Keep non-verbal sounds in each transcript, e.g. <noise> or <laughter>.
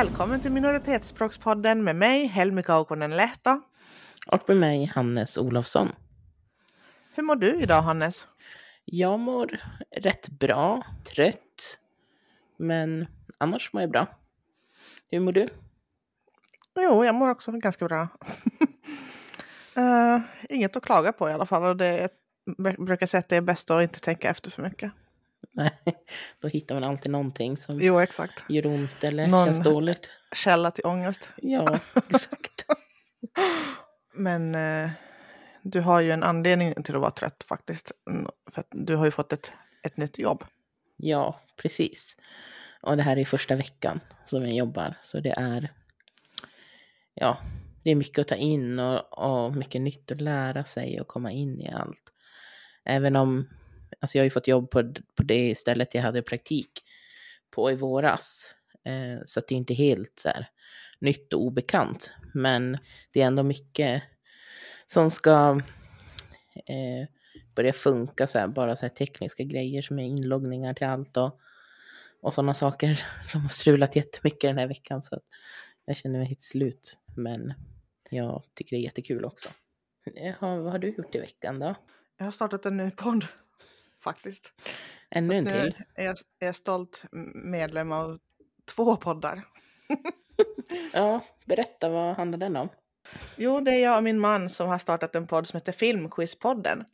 Välkommen till Minoritetsspråkspodden med mig, Helmi Kaukonen Lehto. Och med mig, Hannes Olofsson. Hur mår du idag, Hannes? Jag mår rätt bra, trött, men annars mår jag bra. Hur mår du? Jo, jag mår också ganska bra. uh, <laughs> inget att klaga på i alla fall. Och det jag brukar säga att det är bäst att inte tänka efter för mycket. Nej, då hittar man alltid någonting som jo, exakt. gör ont eller Någon känns dåligt. källa till ångest. Ja, <laughs> exakt. Men eh, du har ju en anledning till att vara trött faktiskt. För att du har ju fått ett, ett nytt jobb. Ja, precis. Och det här är första veckan som jag jobbar. Så det är, ja, det är mycket att ta in och, och mycket nytt att lära sig och komma in i allt. Även om, alltså jag har ju fått jobb på, på det stället jag hade praktik på i våras. Eh, så det är inte helt så här nytt och obekant. Men det är ändå mycket som ska eh, börja funka, så här, bara så här tekniska grejer som är inloggningar till allt och, och sådana saker <laughs> som har strulat jättemycket den här veckan. Så att jag känner mig helt slut. Men jag tycker det är jättekul också. Eh, Jaha, vad har du gjort i veckan då? Jag har startat en ny podd faktiskt. Ännu en till? Är jag är stolt medlem av två poddar. <laughs> ja, berätta, vad handlar den om? Jo, det är jag och min man som har startat en podd som heter Filmquizpodden.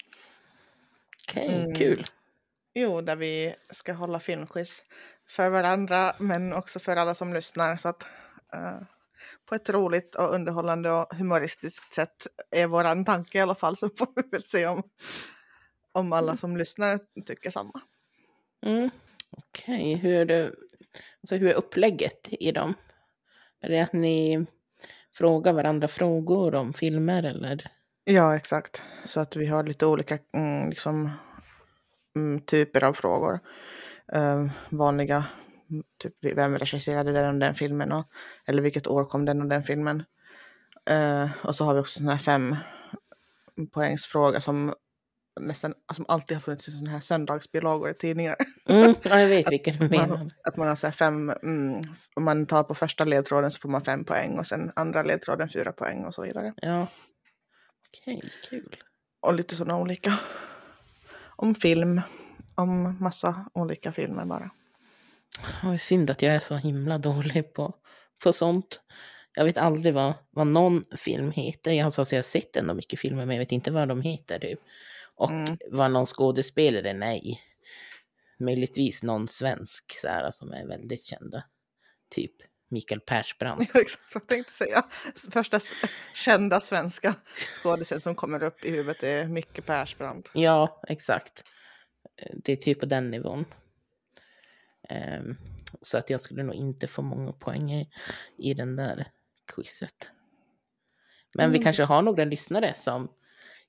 Okej, okay, mm. kul. Jo, där vi ska hålla filmquiz för varandra men också för alla som lyssnar. Så att, uh, på ett roligt och underhållande och humoristiskt sätt är våran tanke i alla fall. Så får vi väl se om, om alla mm. som lyssnar tycker samma. Mm. Okej, okay. hur, alltså, hur är upplägget i dem? Är det att ni frågar varandra frågor om filmer eller? Ja, exakt. Så att vi har lite olika mm, liksom, mm, typer av frågor. Uh, vanliga, typ vem regisserade den och den filmen? Och, eller vilket år kom den och den filmen? Uh, och så har vi också sådana här fem poängsfråga som nästan alltså, alltid har funnits i sådana här söndagsbilagor i tidningar. Mm, ja, jag vet <laughs> vilka du menar. Man, att man har så fem, mm, om man tar på första ledtråden så får man fem poäng och sen andra ledtråden fyra poäng och så vidare. Ja, okej, okay, kul. Och lite sådana olika. Om film, om massa olika filmer bara. Det är synd att jag är så himla dålig på, på sånt. Jag vet aldrig vad, vad någon film heter. Jag, alltså, jag har sett ändå mycket filmer men jag vet inte vad de heter. Typ. Och mm. vad någon skådespelare, nej. Möjligtvis någon svensk så här, som är väldigt kända. Typ Mikael Persbrandt. <laughs> Ja, exakt vad jag tänkte säga. Första kända svenska skådespelaren som kommer upp i huvudet är Micke Persbrandt. Ja, exakt. Det är typ på den nivån. Um, så att jag skulle nog inte få många poäng i, i den där quizet. Men mm. vi kanske har några lyssnare som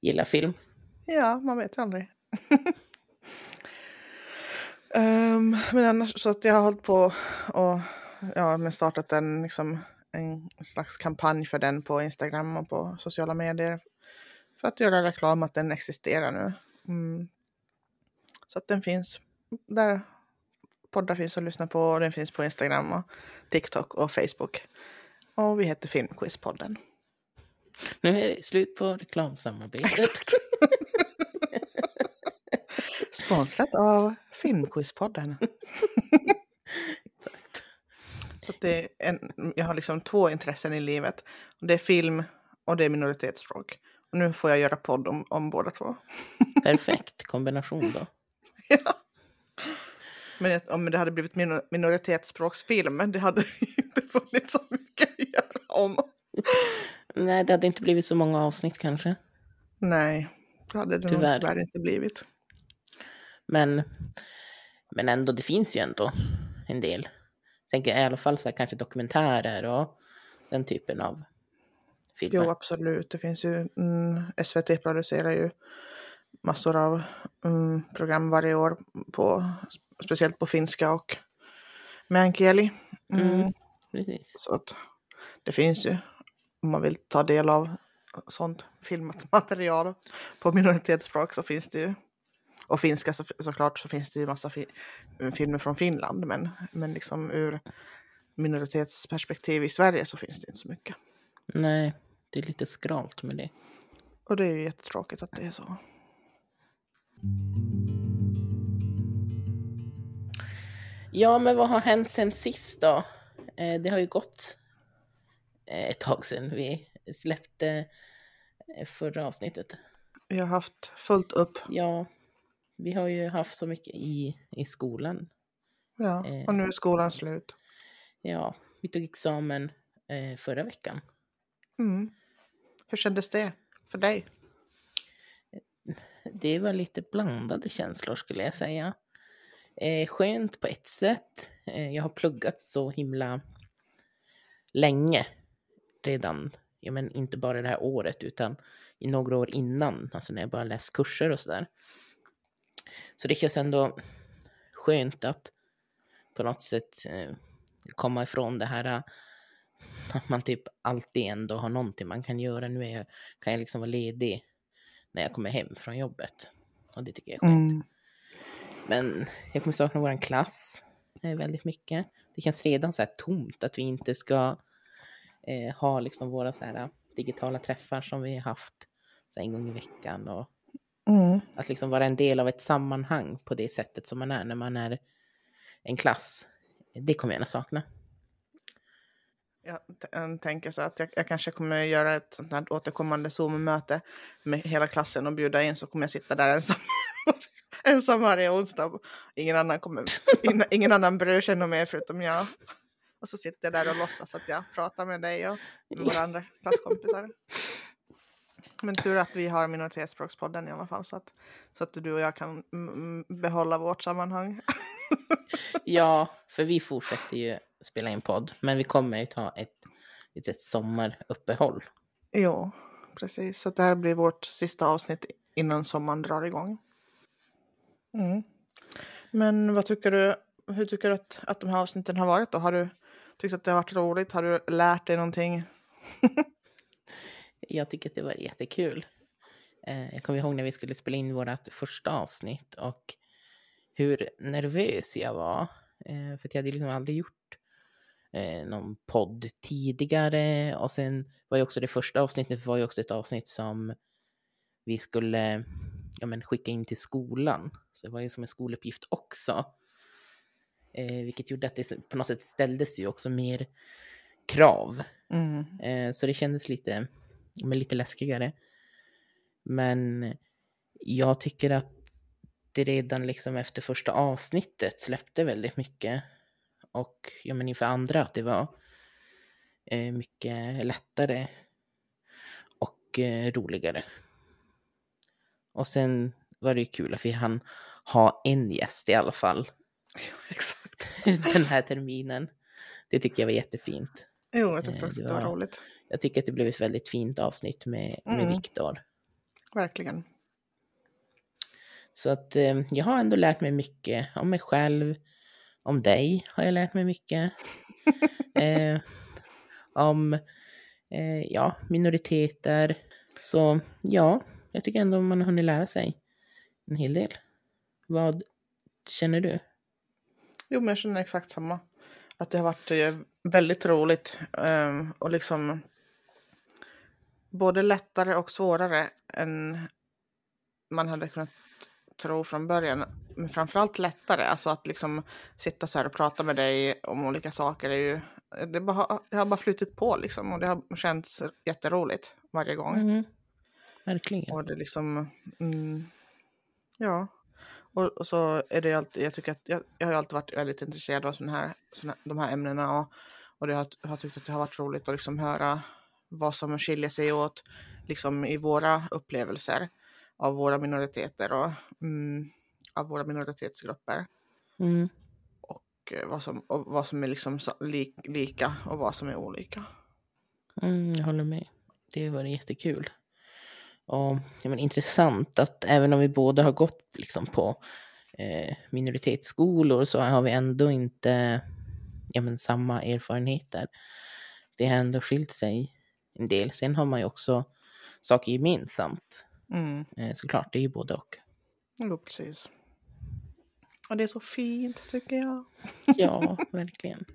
gillar film. Ja, man vet aldrig. um, <laughs> men annars så att jag har hållit på och ja, men startat en, liksom, en slags kampanj för den på Instagram och på sociala medier. För att göra reklam att den existerar nu. Mm. Så att den finns där poddar finns att lyssna på och den finns på Instagram och TikTok och Facebook. Och vi heter Filmquizpodden. Nu är det slut på reklamsamarbetet. <laughs> Sponsrat av Filmquizpodden. <laughs> Exakt. Så det är en, jag har liksom två intressen i livet. Det är film och det är minoritetsspråk. Och nu får jag göra podd om, om båda två. <laughs> Perfekt kombination då. <laughs> ja. Men om det hade blivit minoritetsspråksfilm, det hade inte funnits så mycket att göra om. Nej, det hade inte blivit så många avsnitt kanske. Nej, det hade det tyvärr. nog tyvärr inte blivit. Men, men ändå, det finns ju ändå en del. Jag tänker i alla fall så här, kanske dokumentärer och den typen av filmer. Jo, absolut. Det finns ju, mm, SVT producerar ju massor av mm, program varje år, på, speciellt på finska och meänkieli. Mm. Mm, så att det finns ju, om man vill ta del av sånt filmat material på minoritetsspråk så finns det ju och finska så, såklart så finns det ju massa fi filmer från Finland men, men liksom ur minoritetsperspektiv i Sverige så finns det inte så mycket. Nej, det är lite skralt med det. Och det är ju jättetråkigt att det är så. Ja, men vad har hänt sen sist då? Eh, det har ju gått eh, ett tag sedan vi släppte eh, förra avsnittet. Vi har haft fullt upp. Ja, vi har ju haft så mycket i, i skolan. Ja, Eh. och nu är skolan slut. Ja, vi tog examen eh, förra veckan. Mm. Hur kändes det för dig? Det var lite blandade känslor skulle jag säga. Eh, skönt på ett sätt. Eh, jag har pluggat så himla länge redan. Ja, men inte bara det här året utan i några år innan, alltså när jag bara läst kurser och sådär. Så det känns ändå skönt att på något sätt eh, komma ifrån det här eh, att man typ alltid ändå har någonting man kan göra. Nu jag, kan jag liksom vara ledig när jag kommer hem från jobbet. Och det tycker jag är skönt. Mm. Men jag kommer sakna vår klass eh, väldigt mycket. Det känns redan så här tomt att vi inte ska eh, ha liksom våra så här digitala träffar som vi har haft så en gång i veckan. Och Mm. att liksom vara en del av ett sammanhang på det sättet som man är när man är en klass. Det kommer jag att sakna. Jag tänker så att jag, jag kanske kommer göra ett sånt här återkommande Zoom-möte med hela klassen och bjuda in så kommer jag sitta där ensam. <laughs> ensam varje onsdag. Ingen annan, kommer, ingen, ingen annan bryr sig nog mer förutom jag. Och så sitter jag där och låtsas att jag pratar med dig och med våra andra klasskompisar. Men tur att vi har minoritetsspråkspodden i alla fall så att, så att du och jag kan behålla vårt sammanhang. <laughs> Ja, för vi fortsätter ju spela in podd, men vi kommer ju ta ett litet sommaruppehåll. Jo, precis. Så det här blir vårt sista avsnitt innan sommaren drar igång. Mm. Men vad tycker du? Hur tycker du att, att de här avsnitten har varit då? Har du tyckt att det har varit roligt? Har du lärt dig någonting? <laughs> Jag tycker att det var jättekul. Eh, Jag kommer ihåg när vi skulle spela in vårt första avsnitt och hur nervös jag var. Eh, För att jag hade liksom aldrig gjort eh, någon podd tidigare. Och sen var ju också det första avsnittet var ju också ett avsnitt som vi skulle ja, men skicka in till skolan. Så det var ju som en skoluppgift också. Eh, vilket gjorde att det på något sätt ställdes ju också mer krav Mm. Eh, Så det kändes lite, men lite läskigare. Men jag tycker att det redan liksom efter första avsnittet släppte väldigt mycket. Och ja, men inför andra att det var eh, mycket lättare och eh, roligare. Och sen var det ju kul att vi hann ha en gäst i alla fall <laughs> Exakt. <laughs> den här terminen. Det tycker jag var jättefint. Jo, jag tyckte Eh, också det det var var- roligt. Jag tycker att det blev ett väldigt fint avsnitt med, med Mm. Viktor. Verkligen. Så att eh, jag har ändå lärt mig mycket om mig själv, om dig har jag lärt mig mycket. <laughs> eh, om eh, ja, minoriteter. Så ja, jag tycker ändå man har hunnit lära sig en hel del. Vad känner du? Jo, men jag känner exakt samma. Att det har varit eh, väldigt roligt ehm, och liksom både lättare och svårare än man hade kunnat tro från början. Men framförallt lättare, alltså att liksom sitta så här och prata med dig om olika saker är ju, det, bara, det har bara flutit på liksom och det har känts jätteroligt varje gång. Mm. Verkligen. Och det liksom, mm, ja. Och, och så är det alltid, jag tycker att jag, jag har alltid varit väldigt intresserad av sån här, såna, de här ämnena och, och det har, har tyckt att det har varit roligt att liksom höra vad som skiljer sig åt liksom i våra upplevelser av våra minoriteter och mm, av våra minoritetsgrupper Mm. och eh, vad som, och vad som är liksom lika och vad som är olika. Mm, jag håller med. Det var jättekul. Och ja, men, intressant att även om vi båda har gått liksom, på eh, minoritetsskolor så har vi ändå inte ja, men, samma erfarenheter. Det har ändå skilt sig en del. Sen har man ju också saker gemensamt. Mm. Eh, såklart, det är ju både och. Jo, precis. Och det är så fint tycker jag. <laughs> Ja, <laughs> verkligen.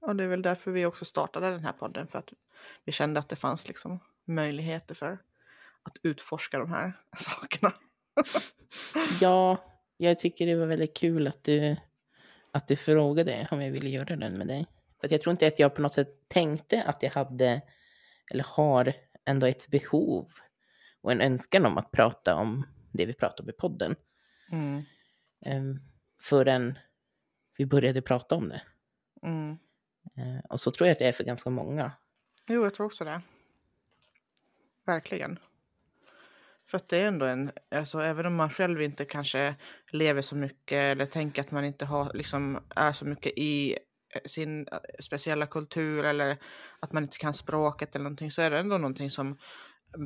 Och det är väl därför vi också startade den här podden, för att vi kände att det fanns liksom möjligheter för att utforska de här <laughs> sakerna. ja, jag tycker det var väldigt kul att du, att du frågade om jag ville göra den med dig. För jag tror inte att jag på något sätt tänkte att jag hade, eller har, ändå ett behov och en önskan om att prata om det vi pratar om i podden. Mm. Um, förrän vi började prata om det. Mm. Uh, och så tror jag att det är för ganska många. Jo, jag tror också det. Verkligen. För att det är ändå en, alltså även om man själv inte kanske lever så mycket eller tänker att man inte har, liksom, är så mycket i sin eh, speciella kultur eller att man inte kan språket eller någonting så är det ändå någonting som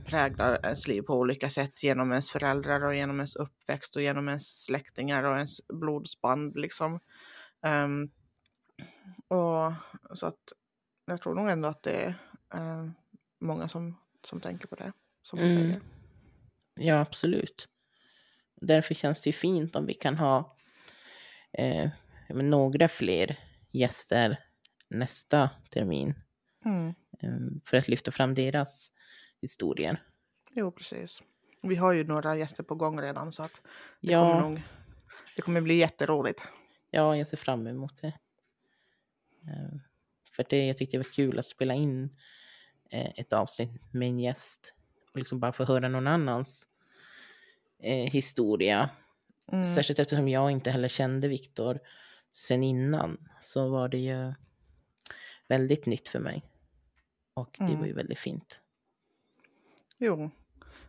präglar ens liv på olika sätt genom ens föräldrar och genom ens uppväxt och genom ens släktingar och ens blodsband liksom. Um, och så att jag tror nog ändå att det är uh, många som, som tänker på det, som du mm. säger. Ja, absolut. Därför känns det ju fint om vi kan ha eh, några fler gäster nästa termin. Mm. Eh, för att lyfta fram deras historier. Jo, precis. Vi har ju några gäster på gång redan så att det, ja. kommer, nog, det kommer bli jätteroligt. Ja, jag ser fram emot det. Eh, för det, jag tyckte det var kul att spela in eh, ett avsnitt med en gäst och liksom bara få höra någon annans eh, historia. Mm. Särskilt eftersom jag inte heller kände Viktor sen innan så var det ju väldigt nytt för mig. Och det mm. var ju väldigt fint. Jo,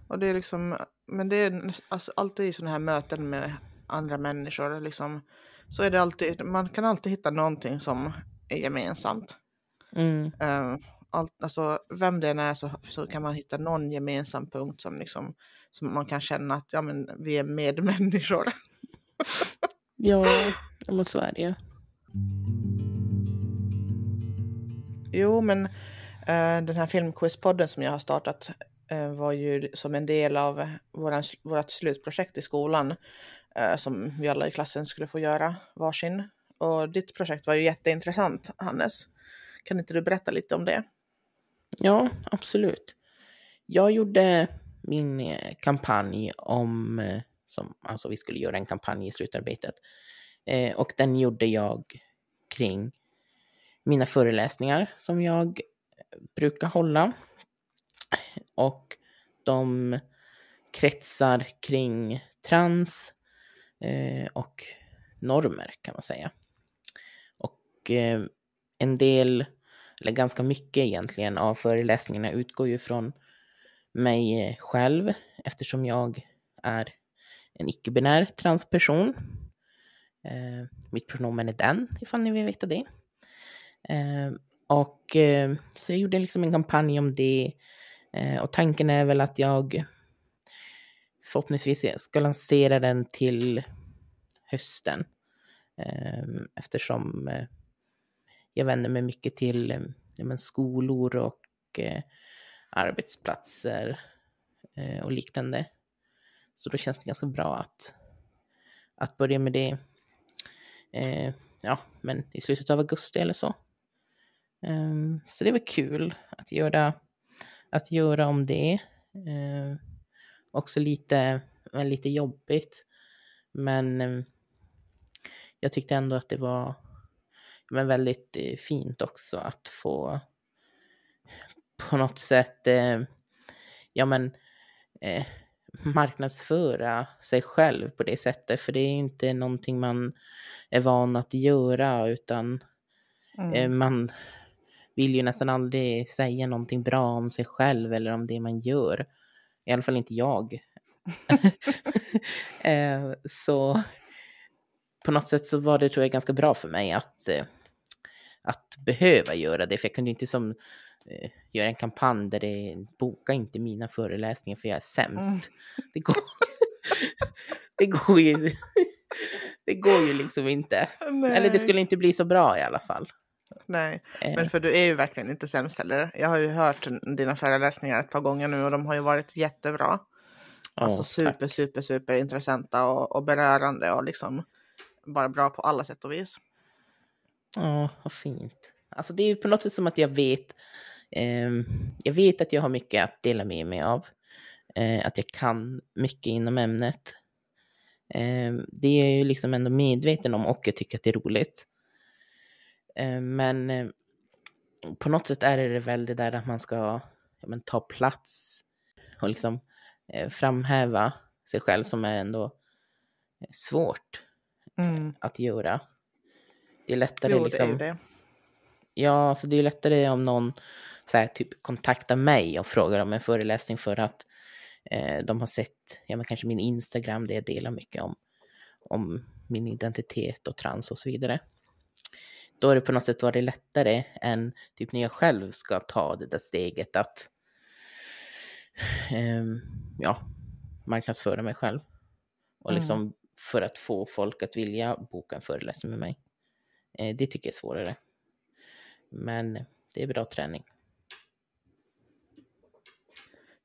och det är liksom, men det är alltså, alltid i sådana här möten med andra människor liksom, så är det alltid, man kan alltid hitta någonting som är gemensamt. Mm. Um, allt, alltså, vem det än är så, så kan man hitta någon gemensam punkt som, liksom, som man kan känna att ja, men, vi är medmänniskor. <laughs> ja, så är det ju. Jo, men uh, den här filmquizpodden som jag har startat uh, var ju som en del av våran, vårt slutprojekt i skolan uh, som vi alla i klassen skulle få göra varsin. Och ditt projekt var ju jätteintressant, Hannes. Kan inte du berätta lite om det? Ja, absolut. Jag gjorde min kampanj om, som, alltså vi skulle göra en kampanj i slutarbetet. Eh, och den gjorde jag kring mina föreläsningar som jag brukar hålla. Och de kretsar kring trans eh, och normer kan man säga. Och eh, en del eller ganska mycket egentligen, av föreläsningarna utgår ju från mig själv eftersom jag är en icke-binär transperson. Eh, mitt pronomen är den, ifall ni vill veta det. Eh, och eh, så jag gjorde liksom en kampanj om det. Eh, och tanken är väl att jag förhoppningsvis ska lansera den till hösten. Ehm, eh, eftersom jag vänder mig mycket till eh, men skolor och eh, arbetsplatser eh, och liknande. Så då känns det ganska bra att, att börja med det eh, ja, men i slutet av augusti eller så. Eh, så det var kul att göra, att göra om det. Eh, också lite, lite jobbigt. Men ehm, jag tyckte ändå att det var men väldigt eh, fint också att få på något sätt, eh, ja men, eh, marknadsföra sig själv på det sättet. För det är inte någonting man är van att göra utan mm. eh, man vill ju nästan aldrig säga någonting bra om sig själv eller om det man gör. I alla fall inte jag. <laughs> eh, så på något sätt så var det tror jag ganska bra för mig att eh, att behöva göra det. För jag kunde inte som göra en kampanj där det boka inte mina föreläsningar för jag är sämst. Mm. Det, går, <laughs> det går ju det går ju liksom inte. Nej. Eller det skulle inte bli så bra i alla fall. Nej, eh. men för du är ju verkligen inte sämst heller. Jag har ju hört dina föreläsningar ett par gånger nu och de har ju varit jättebra. Alltså oh, super, tack. super, super intressanta och, och berörande och liksom bara bra på alla sätt och vis. Ja, vad fint. alltså det är på något sätt som att jag vet, eh, jag vet att jag har mycket att dela med mig av. Eh, att jag kan mycket inom ämnet. Eh, det är jag ju liksom ändå medveten om och jag tycker att det är roligt. Eh, men eh, på något sätt är det väl det där att man ska ja, men, ta plats och liksom eh, framhäva sig själv som är ändå svårt Mm. att göra. Det är lättare Jo, liksom. det är det. Ja, alltså det är lättare om någon så här, typ kontaktar mig och frågar om en föreläsning för att eh, de har sett, ja men kanske min Instagram där jag delar mycket om, om min identitet och trans och så vidare. Då är det på något sätt varit lättare än typ när jag själv ska ta det där steget att ehm, ja, marknadsföra mig själv. Och Mm. liksom för att få folk att vilja boka en föreläsning med mig. Eh, det tycker jag är svårare. Men det är bra träning.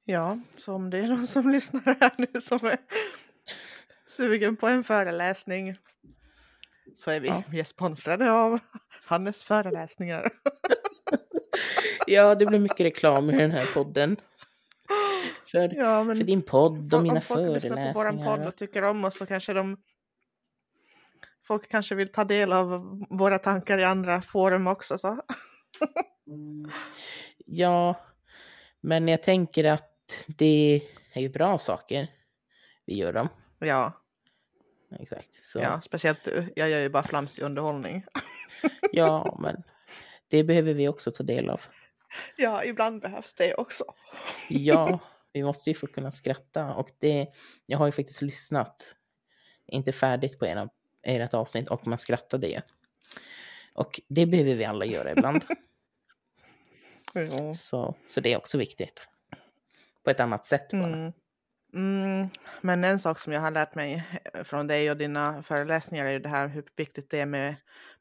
Ja, så om det är någon som <laughs> lyssnar här nu som är sugen på en föreläsning så är vi, Ja. vi är sponsrade av Hannes föreläsningar. <laughs> Ja, det blir mycket reklam i den här podden. För, Ja, men för din podd och om mina folk lyssnar på våran podd föreläsningar. och tycker om oss så kanske de Folk kanske vill ta del av våra tankar i andra forum också så. Ja, men jag tänker att det är ju bra saker vi gör dem. Ja, Exakt. Så, ja, speciellt du. Jag gör ju bara flamsig underhållning. ja, <laughs> men det behöver vi också ta del av. Ja, ibland behövs det också. Ja, <laughs> vi måste ju få kunna skratta och det, jag har ju faktiskt lyssnat, inte färdigt på ena, ert avsnitt och man skrattade ju. Och det behöver vi alla göra ibland, <laughs> Jo. så, så det är också viktigt. På ett annat sätt bara. Mm. Mm. Men en sak som jag har lärt mig eh, från dig och dina föreläsningar är ju det här hur viktigt det är med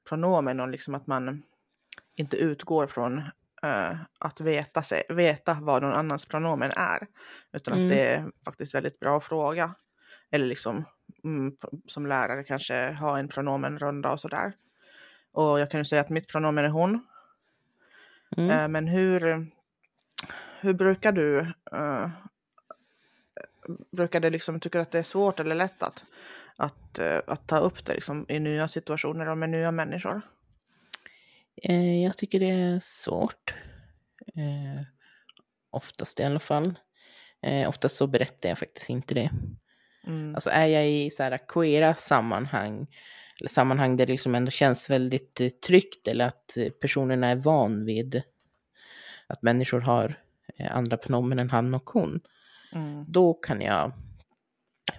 pronomen och liksom att man inte utgår från eh, att veta, sig, veta vad någon annans pronomen är. Utan Mm. att det är faktiskt väldigt bra att fråga. Eller liksom mm, som lärare kanske ha en pronomenrunda och sådär. Och jag kan ju säga att mitt pronomen är hon. Eh, Men hur, hur brukar du, eh, brukar det liksom, tycker du att det är svårt eller lätt att, att, eh, att ta upp det liksom, i nya situationer och med nya människor? Eh, jag tycker det är svårt. Eh, oftast i alla fall. Eh, oftast så berättar jag faktiskt inte det. Mm. Alltså är jag i så här queera sammanhang, eller sammanhang där det liksom ändå känns väldigt eh, tryggt eller att personerna är van vid att människor har andra pronomen än han och hon, Mm. då kan jag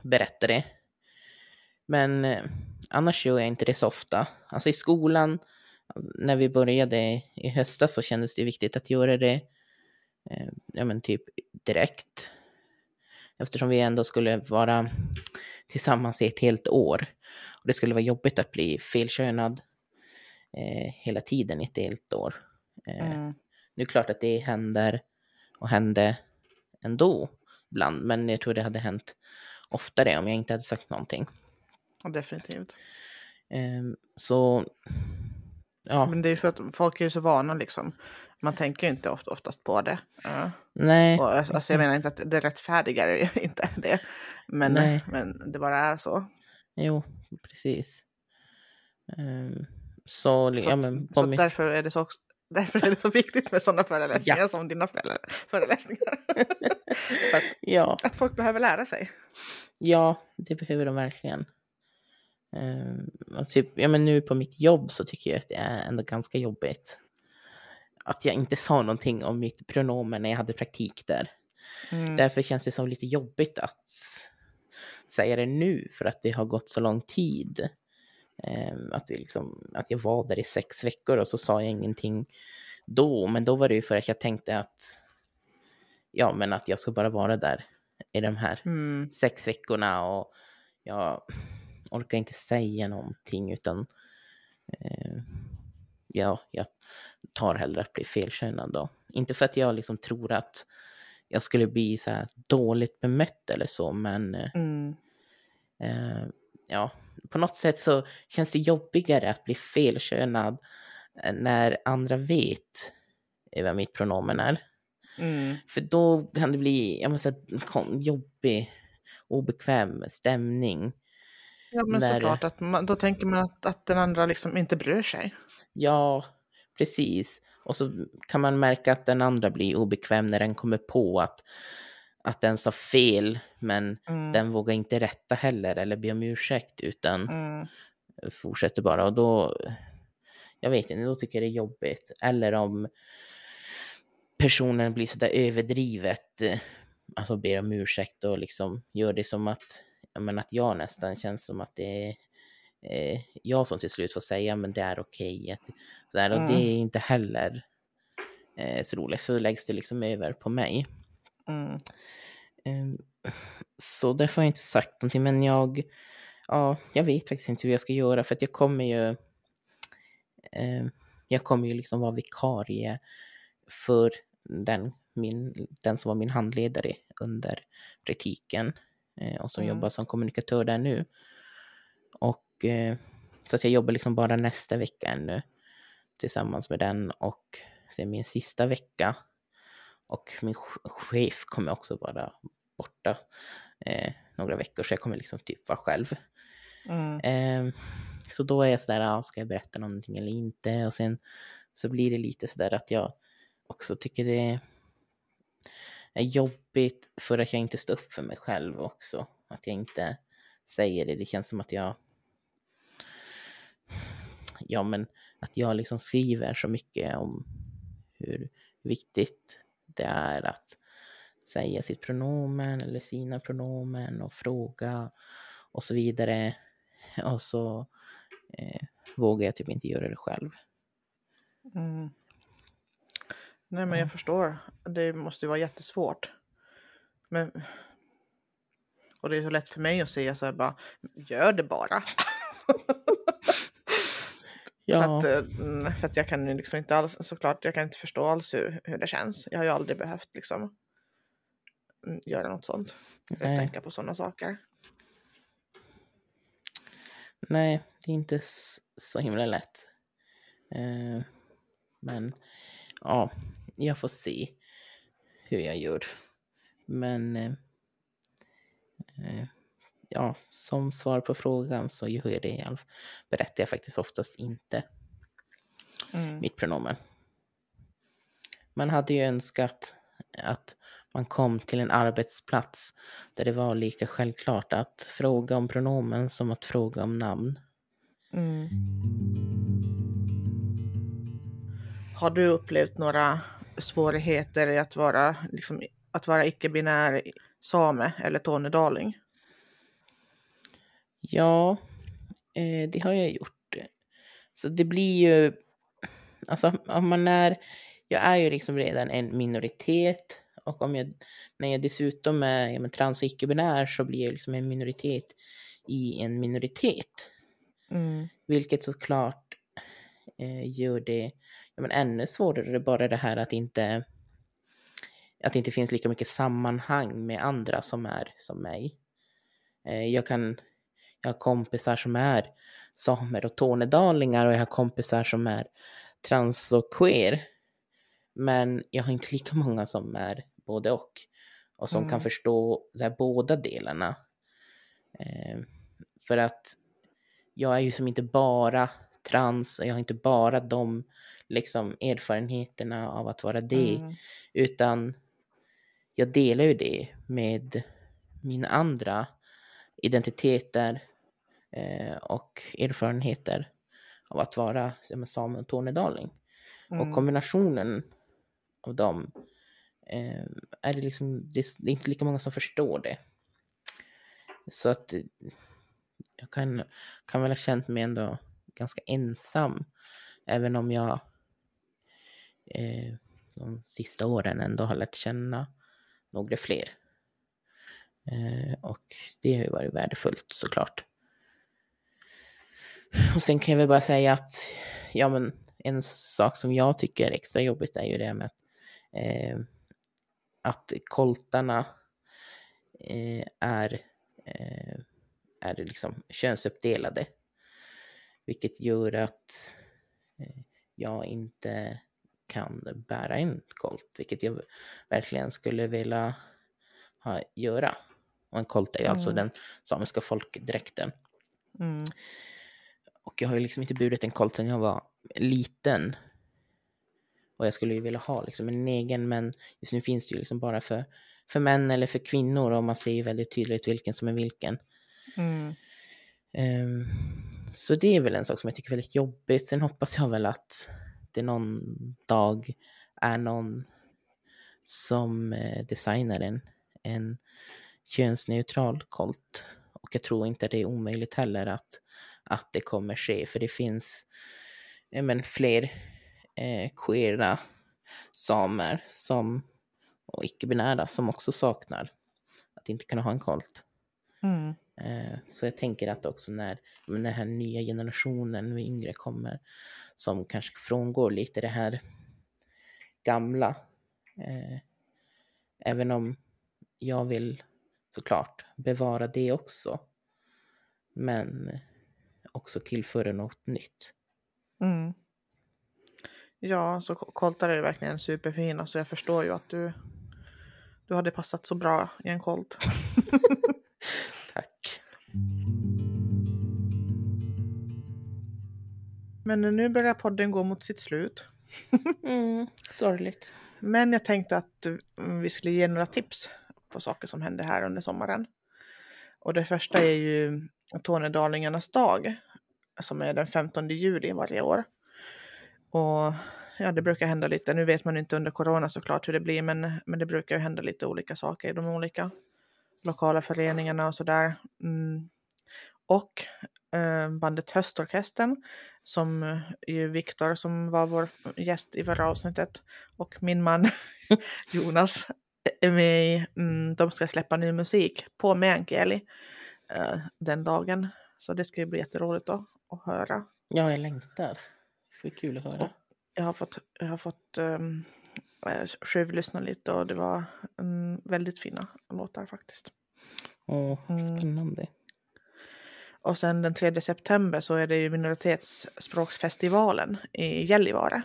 berätta det. Men eh, annars gör jag inte det så ofta. Alltså i skolan, alltså, när vi började i höstas så kändes det viktigt att göra det eh, ja, men typ direkt. Eftersom vi ändå skulle vara tillsammans i ett helt år. Och det skulle vara jobbigt att bli felkönad eh, hela tiden i ett helt år. Eh, Mm. Nu är det klart att det händer och hände ändå ibland, men jag tror det hade hänt oftare om jag inte hade sagt någonting. Ja, Definitivt. Ehm, så, ja, Men det är ju för att folk är ju så vana liksom. Man tänker ju inte ofta, oftast på det. Nej, och, alltså, jag menar inte att det rättfärdigar <laughs> inte det. Men, Nej. men det bara är så. jo, precis. Ehm, så, Så, ja men, så mitt, därför, är det så också, därför är det så viktigt med sådana föreläsningar Ja. som dina förelä- föreläsningar. <laughs> för att, ja, att folk behöver lära sig. ja, det behöver de verkligen. Och typ, ja men nu på mitt jobb så tycker jag att det är ändå ganska jobbigt. Att jag inte sa någonting om mitt pronomen när jag hade praktik där. Mm. Därför känns det som lite jobbigt att säga det nu för att det har gått så lång tid. Ehm, att, vi liksom, att jag var där i sex veckor och så sa jag ingenting då. Men då var det ju för att jag tänkte att ja, men att jag ska bara vara där i de här Mm. sex veckorna och jag orkar inte säga någonting utan eh, ja, jag tar hellre att bli felkönad då. Inte för att jag liksom tror att jag skulle bli så här dåligt bemött eller så, men eh, Mm. eh, ja, på något sätt så känns det jobbigare att bli felkönad eh, när andra vet vad mitt pronomen är. Mm. För då kan det bli jag måste säga, kom- jobbig, obekväm stämning. Ja, men När- såklart att man, då tänker man att, att den andra liksom inte bryr sig. Ja, precis. Och så kan man märka att den andra blir obekväm när den kommer på att, att den sa fel, men Mm. den vågar inte rätta heller eller be om ursäkt utan Mm. fortsätter bara. Och då, jag vet inte, då tycker jag det är jobbigt. Eller om personen blir sådär överdrivet, eh, alltså ber om ursäkt och liksom gör det som att, ja, men att jag nästan känns som att det är eh, jag som till slut får säga men det är okej. sådär, Och det Mm. är inte heller eh, så roligt, så läggs det liksom över på mig. Mm. Ehm, Så därför har jag inte sagt någonting, men jag, ja, jag vet faktiskt inte hur jag ska göra för att jag kommer ju, eh, jag kommer ju liksom vara vikarie för den, min, den som var min handledare under praktiken eh, och som Mm. jobbar som kommunikatör där nu. Och eh, så att jag jobbar liksom bara nästa vecka ännu tillsammans med den och sen min sista vecka. Och min ch- chef kommer också vara borta eh, några veckor så jag kommer liksom typ vara själv. Mm. Eh, så då är jag sådär, ja, ska jag berätta någonting eller inte? Och sen så blir det lite sådär att jag också tycker det är jobbigt för att jag inte står upp för mig själv också. Att jag inte säger det. Det känns som att jag ja men att jag liksom skriver så mycket om hur viktigt det är att säga sitt pronomen eller sina pronomen och fråga och så vidare. Och så eh, vågar jag typ inte göra det själv. Mm. Nej men Ja. jag förstår. Det måste ju vara jättesvårt. Men... Och det är så lätt för mig att säga så här bara, gör det bara. <laughs> Ja, Att, eh, för att jag kan ju liksom inte alls, såklart, jag kan inte förstå alls hur, hur det känns. Jag har ju aldrig behövt liksom mm, göra något sånt. Eller tänka på sådana saker. nej, det är inte så himla lätt. Eh, men ja, jag får se hur jag gör. Men eh, ja, som svar på frågan så gör jag det. Berättar jag faktiskt oftast inte Mm. mitt pronomen. Man hade ju önskat att man kom till en arbetsplats där det var lika självklart att fråga om pronomen som att fråga om namn. Mm. Har du upplevt några svårigheter i att vara, liksom, att vara icke-binär same eller tornedaling? Ja, eh, det har jag gjort. Så det blir ju, alltså om man är, jag är ju liksom redan en minoritet och om jag, när jag dessutom är ja, men trans och icke-binär så blir jag liksom en minoritet i en minoritet. Mm. Vilket såklart eh, gör det ja, men ännu svårare, bara det här att inte att det inte finns lika mycket sammanhang med andra som är som mig. Eh, jag kan, jag har kompisar som är samer och tornedalingar och jag har kompisar som är trans och queer. Men jag har inte lika många som är både och. Och som Mm. kan förstå här, båda delarna. Eh, för att jag är ju som inte bara trans och jag har inte bara de liksom erfarenheterna av att vara det. Mm. Utan jag delar ju det med mina andra identiteter eh, och erfarenheter av att vara same och tornedaling. Och Mm. kombinationen av dem eh, är det liksom, det är det är inte lika många som förstår det. Så att eh, jag kan, kan väl ha känt mig ändå ganska ensam. Även om jag eh, de sista åren ändå har lärt känna några fler. Eh, och det har ju varit värdefullt såklart. Och sen kan jag väl bara säga att ja, men en sak som jag tycker är extra jobbigt är ju det med att, eh, att koltarna eh, är, eh, är liksom könsuppdelade. Vilket gör att eh, jag inte kan bära en kolt, vilket jag verkligen skulle vilja ha, göra. Och en kolt är alltså Mm. den samiska folkdräkten. Mm. Och jag har ju liksom inte burit en kolt sedan jag var liten. Och jag skulle ju vilja ha liksom en egen, men just nu finns det ju liksom bara för, för män eller för kvinnor och man ser ju väldigt tydligt vilken som är vilken. Mm. Ehm, så det är väl en sak som jag tycker är väldigt jobbigt. Sen hoppas jag väl att det någon dag är någon som eh, designar en, en könsneutral kolt. Och jag tror inte det är omöjligt heller att, att det kommer ske, för det finns men, fler eh, queera samer som, och icke-binära som också saknar att inte kunna ha en kolt. Mm. Eh, Så jag tänker att också när men den här nya generationen med yngre kommer som kanske frångår lite det här gamla. eh, Även om jag vill såklart bevara det också. Men också tillföra något nytt. Mm. Ja, så ko- koltar är ju verkligen superfina så jag förstår ju att du, du hade passat så bra i en kolt. <laughs> Tack. Men nu börjar podden gå mot sitt slut. Mm, sorgligt. Men jag tänkte att vi skulle ge några tips på saker som hände här under sommaren. Och det första är ju Tornedalingarnas dag som är den 15 juli varje år. Och ja, det brukar hända lite. Nu vet man inte under corona såklart hur det blir, men, men det brukar ju hända lite olika saker i de olika lokala föreningarna och sådär. Mm. Och eh, bandet Höstorkestern som ju Viktor som var vår gäst i förra avsnittet och min man <laughs> Jonas med i. Mm, de ska släppa ny musik på meänkieli eh, den dagen. Så det ska ju bli jätteroligt att, att höra. Ja, jag längtar. Det ska bli kul att höra. Jag har fått, jag har fått um, självlyssna lite och det var mm, väldigt fina låtar faktiskt. Åh, Mm. spännande. Och sen den 3 september så är det ju minoritetsspråksfestivalen i Gällivare.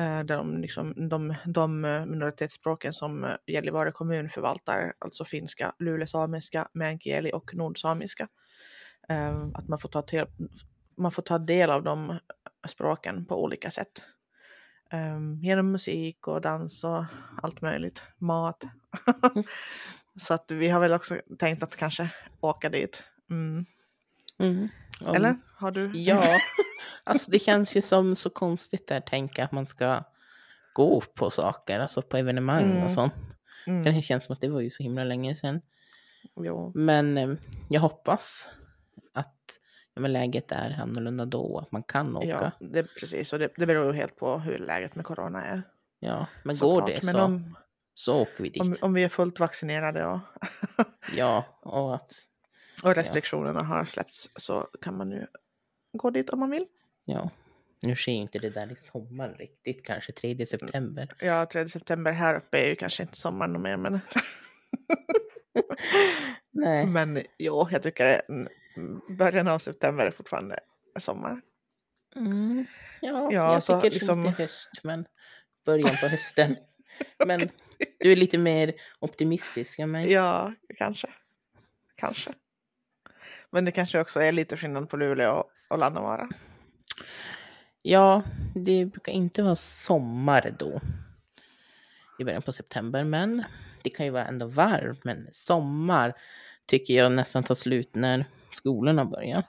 Eh, Där de, liksom, de, de minoritetsspråken som eh, Gällivare kommun förvaltar, alltså finska, lulesamiska, meänkieli och nordsamiska. Eh, Att man får, ta till, man får ta del av de språken på olika sätt. Eh, Genom musik och dans och allt möjligt, mat. <laughs> Så att vi har väl också tänkt att kanske åka dit. Mm. Mm. Om- Eller? Har du? Ja, <laughs> alltså det känns ju som så konstigt där tänka att man ska gå på saker, alltså på evenemang och Mm. sånt. Mm. Det känns som att det var ju så himla länge sedan. Jo. Men eh, jag hoppas att ja, men läget är annorlunda då, att man kan åka. Ja, Ja, det, precis. Och det, det beror ju helt på hur läget med corona är. men går såklart. det så, om, så åker vi dit. om, om vi är fullt vaccinerade och, Ja, och att och restriktionerna har släppts så kan man ju gå dit om man vill. ja, nu sker ju inte det där i sommar riktigt, kanske 3 september. Ja, 3 september här uppe är ju kanske inte sommar och mer, men, <laughs> Nej, <laughs> men jo, jag tycker mm, början av september är fortfarande sommar. mm, ja, Ja, jag så tycker liksom- inte höst, men början på hösten. <laughs> Men du är lite mer optimistisk än mig. Ja, kanske. Kanske. Men det kanske också är lite skillnad på Luleå och, Lannavaara. Ja, det brukar inte vara sommar då. I början på september, men det kan ju vara ändå varmt. Men sommar tycker jag nästan tar slut när skolorna börjar.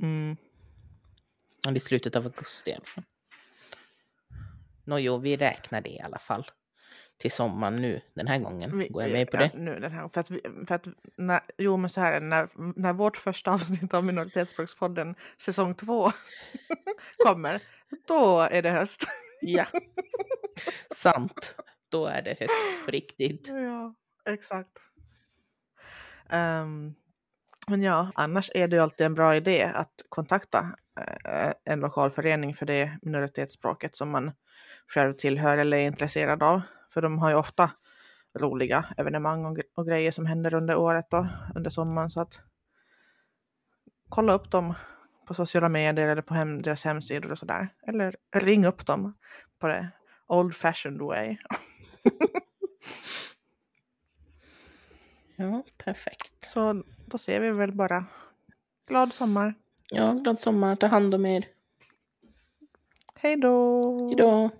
Mm. Eller i slutet av augusti i alla fall. Nåjo, vi räknar det i alla fall. Till sommaren nu, den här gången. Vi- Går jag med på ja, det? Nu den här, för att, vi, för att när, jo men så här när, när vårt första <laughs> avsnitt av Minoritetsspråkspodden säsong två <laughs> kommer, då är det höst. <laughs> Ja. Sant. Då är det höst på riktigt. Ja, exakt. Ehm, men ja, annars är det ju alltid en bra idé att kontakta eh, en lokal förening för det minoritetsspråket som man själv tillhör eller är intresserad av. För de har ju ofta roliga evenemang och, och grejer som händer under året och under sommaren. Så att kolla upp dem på sociala medier eller på hem, deras hemsidor och sådär. Eller ring upp dem på det old fashioned way. <laughs> Ja, perfekt. Så då ser vi väl bara glad sommar. Ja, glad sommar. Ta hand om er. Hej då! Hej då!